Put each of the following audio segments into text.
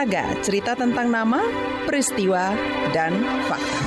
Saga, cerita tentang nama, peristiwa, dan fakta.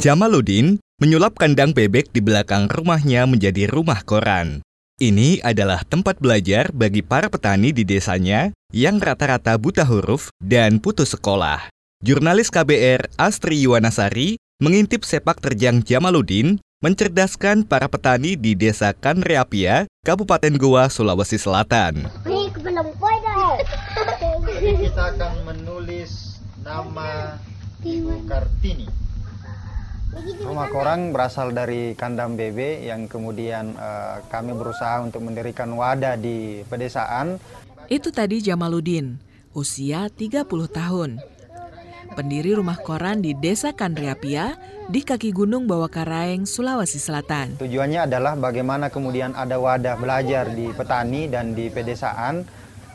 Jamaluddin menyulap kandang bebek di belakang rumahnya menjadi rumah koran. Ini adalah tempat belajar bagi para petani di desanya yang rata-rata buta huruf dan putus sekolah. Jurnalis KBR Astri Yuwanasari mengintip sepak terjang Jamaluddin mencerdaskan para petani di Desa Kanreapia, Kabupaten Goa, Sulawesi Selatan. Kita akan menulis nama Ibu Kartini. Rumah Korang berasal dari kandang bebe yang kemudian uh, kami berusaha untuk mendirikan wadah di pedesaan. Itu tadi Jamaluddin, usia 30 tahun pendiri rumah koran di Desa Kanriapia di kaki Gunung Bawakaraeng, Sulawesi Selatan. Tujuannya adalah bagaimana kemudian ada wadah belajar di petani dan di pedesaan.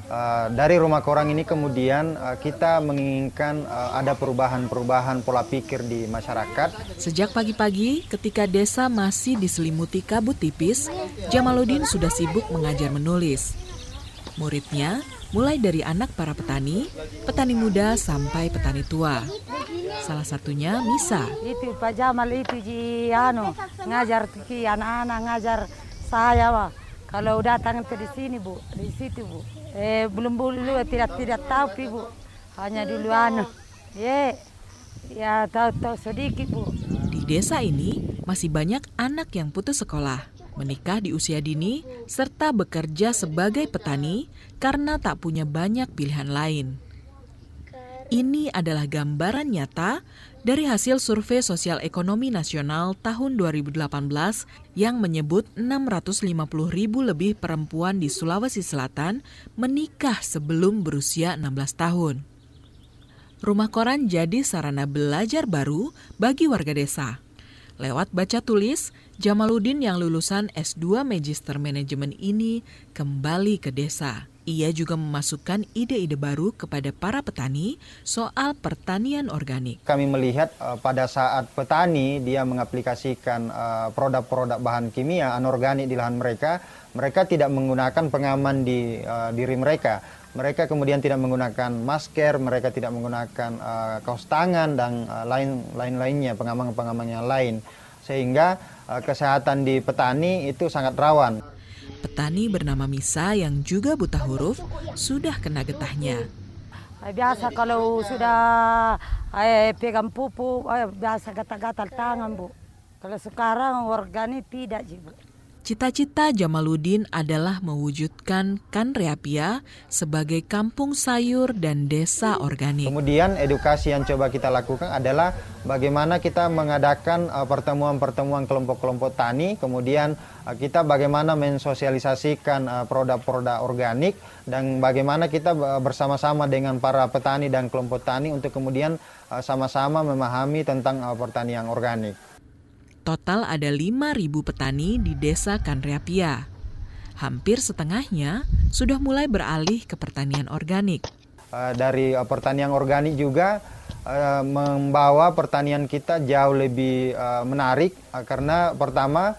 Uh, dari rumah koran ini kemudian uh, kita menginginkan uh, ada perubahan-perubahan pola pikir di masyarakat. Sejak pagi-pagi ketika desa masih diselimuti kabut tipis, Jamaluddin sudah sibuk mengajar menulis. Muridnya mulai dari anak para petani, petani muda sampai petani tua. Salah satunya Misa. Itu Pak Jamal itu ji anu ngajar ki anak-anak ngajar saya Pak. Kalau datang ke di sini Bu, di situ Bu. Eh belum dulu tidak tidak tahu pi Bu. Hanya dulu anu. Ye. Ya tahu-tahu sedikit Bu. Di desa ini masih banyak anak yang putus sekolah menikah di usia dini, serta bekerja sebagai petani karena tak punya banyak pilihan lain. Ini adalah gambaran nyata dari hasil survei sosial ekonomi nasional tahun 2018 yang menyebut 650 ribu lebih perempuan di Sulawesi Selatan menikah sebelum berusia 16 tahun. Rumah koran jadi sarana belajar baru bagi warga desa. Lewat baca tulis, Jamaluddin yang lulusan S2 Magister Manajemen ini kembali ke desa. Ia juga memasukkan ide-ide baru kepada para petani soal pertanian organik. Kami melihat uh, pada saat petani dia mengaplikasikan uh, produk-produk bahan kimia anorganik di lahan mereka, mereka tidak menggunakan pengaman di uh, diri mereka. Mereka kemudian tidak menggunakan masker, mereka tidak menggunakan uh, kaos tangan dan uh, lain lain lainnya pengaman-pengaman yang lain, sehingga uh, kesehatan di petani itu sangat rawan. Petani bernama Misa yang juga buta huruf sudah kena getahnya. Biasa kalau sudah eh, pegang pupuk, eh, biasa gatal-gatal tangan bu. Kalau sekarang organik tidak bu. Cita-cita Jamaluddin adalah mewujudkan Kanreapia sebagai kampung sayur dan desa organik. Kemudian edukasi yang coba kita lakukan adalah bagaimana kita mengadakan uh, pertemuan-pertemuan kelompok-kelompok tani, kemudian uh, kita bagaimana mensosialisasikan uh, produk-produk organik dan bagaimana kita bersama-sama dengan para petani dan kelompok tani untuk kemudian sama-sama memahami tentang pertanian organik. Total ada 5.000 petani di desa Kanreapia. Hampir setengahnya sudah mulai beralih ke pertanian organik. Eh, dari eh, pertanian organik juga eh, membawa pertanian kita jauh lebih menarik karena pertama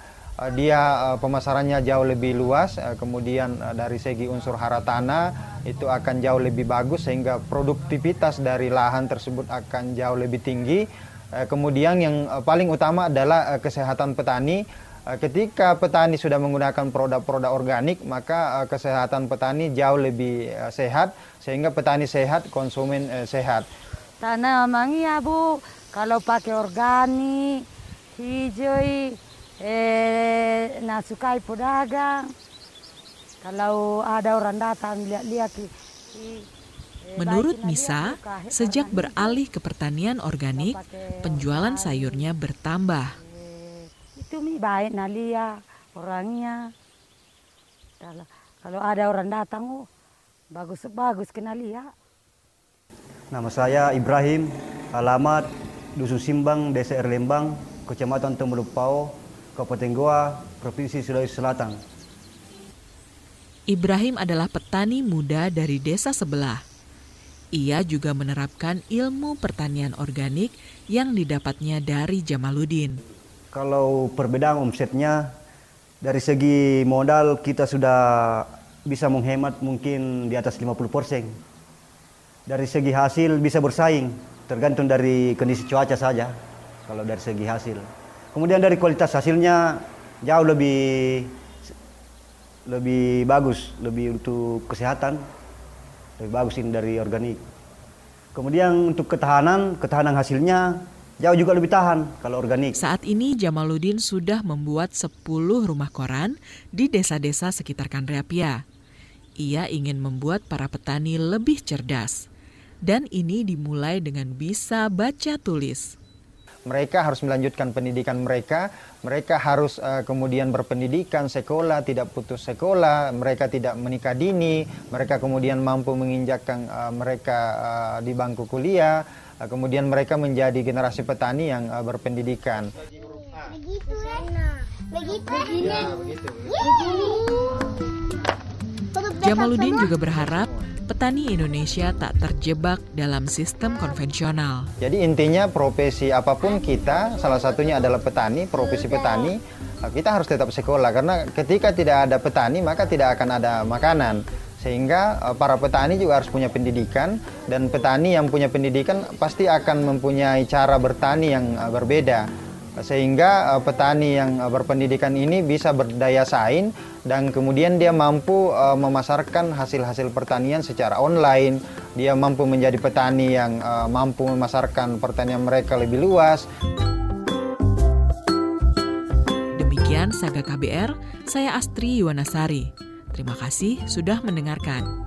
dia pemasarannya jauh lebih luas, kemudian dari segi unsur hara tanah itu akan jauh lebih bagus sehingga produktivitas dari lahan tersebut akan jauh lebih tinggi kemudian yang eh, paling utama adalah eh, kesehatan petani. Ketika petani sudah menggunakan produk-produk organik, maka kesehatan petani jauh lebih sehat, sehingga petani sehat, konsumen sehat. Tanamannya Bu, kalau pakai organik, hijau, eh, nasukai pedagang. Kalau ada orang datang lihat-lihat, Menurut Misa, sejak beralih ke pertanian organik, penjualan sayurnya bertambah. Itu mi baik nalia orangnya. Kalau ada orang datang, oh bagus-bagus kenal ya. Nama saya Ibrahim, alamat Dusun Simbang, Desa Erlembang, Kecamatan Temulupau, Kabupaten Goa, Provinsi Sulawesi Selatan. Ibrahim adalah petani muda dari desa sebelah. Ia juga menerapkan ilmu pertanian organik yang didapatnya dari Jamaluddin. Kalau perbedaan omsetnya Dari segi modal kita sudah bisa menghemat mungkin di atas 50 persen. Dari segi hasil bisa bersaing, tergantung dari kondisi cuaca saja. Kalau dari segi hasil. Kemudian dari kualitas hasilnya jauh lebih lebih bagus, lebih untuk kesehatan, lebih bagus ini dari organik. Kemudian untuk ketahanan, ketahanan hasilnya jauh juga lebih tahan kalau organik. Saat ini Jamaluddin sudah membuat 10 rumah koran di desa-desa sekitar Kandreapia. Ia ingin membuat para petani lebih cerdas. Dan ini dimulai dengan bisa baca tulis mereka harus melanjutkan pendidikan mereka, mereka harus uh, kemudian berpendidikan sekolah, tidak putus sekolah, mereka tidak menikah dini, mereka kemudian mampu menginjakkan uh, mereka uh, di bangku kuliah, uh, kemudian mereka menjadi generasi petani yang uh, berpendidikan. Begitu, begitu. Ya, begitu. Jamaluddin juga berharap petani Indonesia tak terjebak dalam sistem konvensional. Jadi intinya profesi apa pun kita, salah satunya adalah petani, profesi petani, kita harus tetap sekolah karena ketika tidak ada petani maka tidak akan ada makanan. Sehingga eh, para petani juga harus punya pendidikan dan petani yang punya pendidikan pasti akan mempunyai cara bertani yang eh, berbeda sehingga uh, petani yang uh, berpendidikan ini bisa berdaya saing dan kemudian dia mampu uh, memasarkan hasil-hasil pertanian secara online dia mampu menjadi petani yang uh, mampu memasarkan pertanian mereka lebih luas Demikian Saga KBR, saya Astri Yuwanasari. Terima kasih sudah mendengarkan.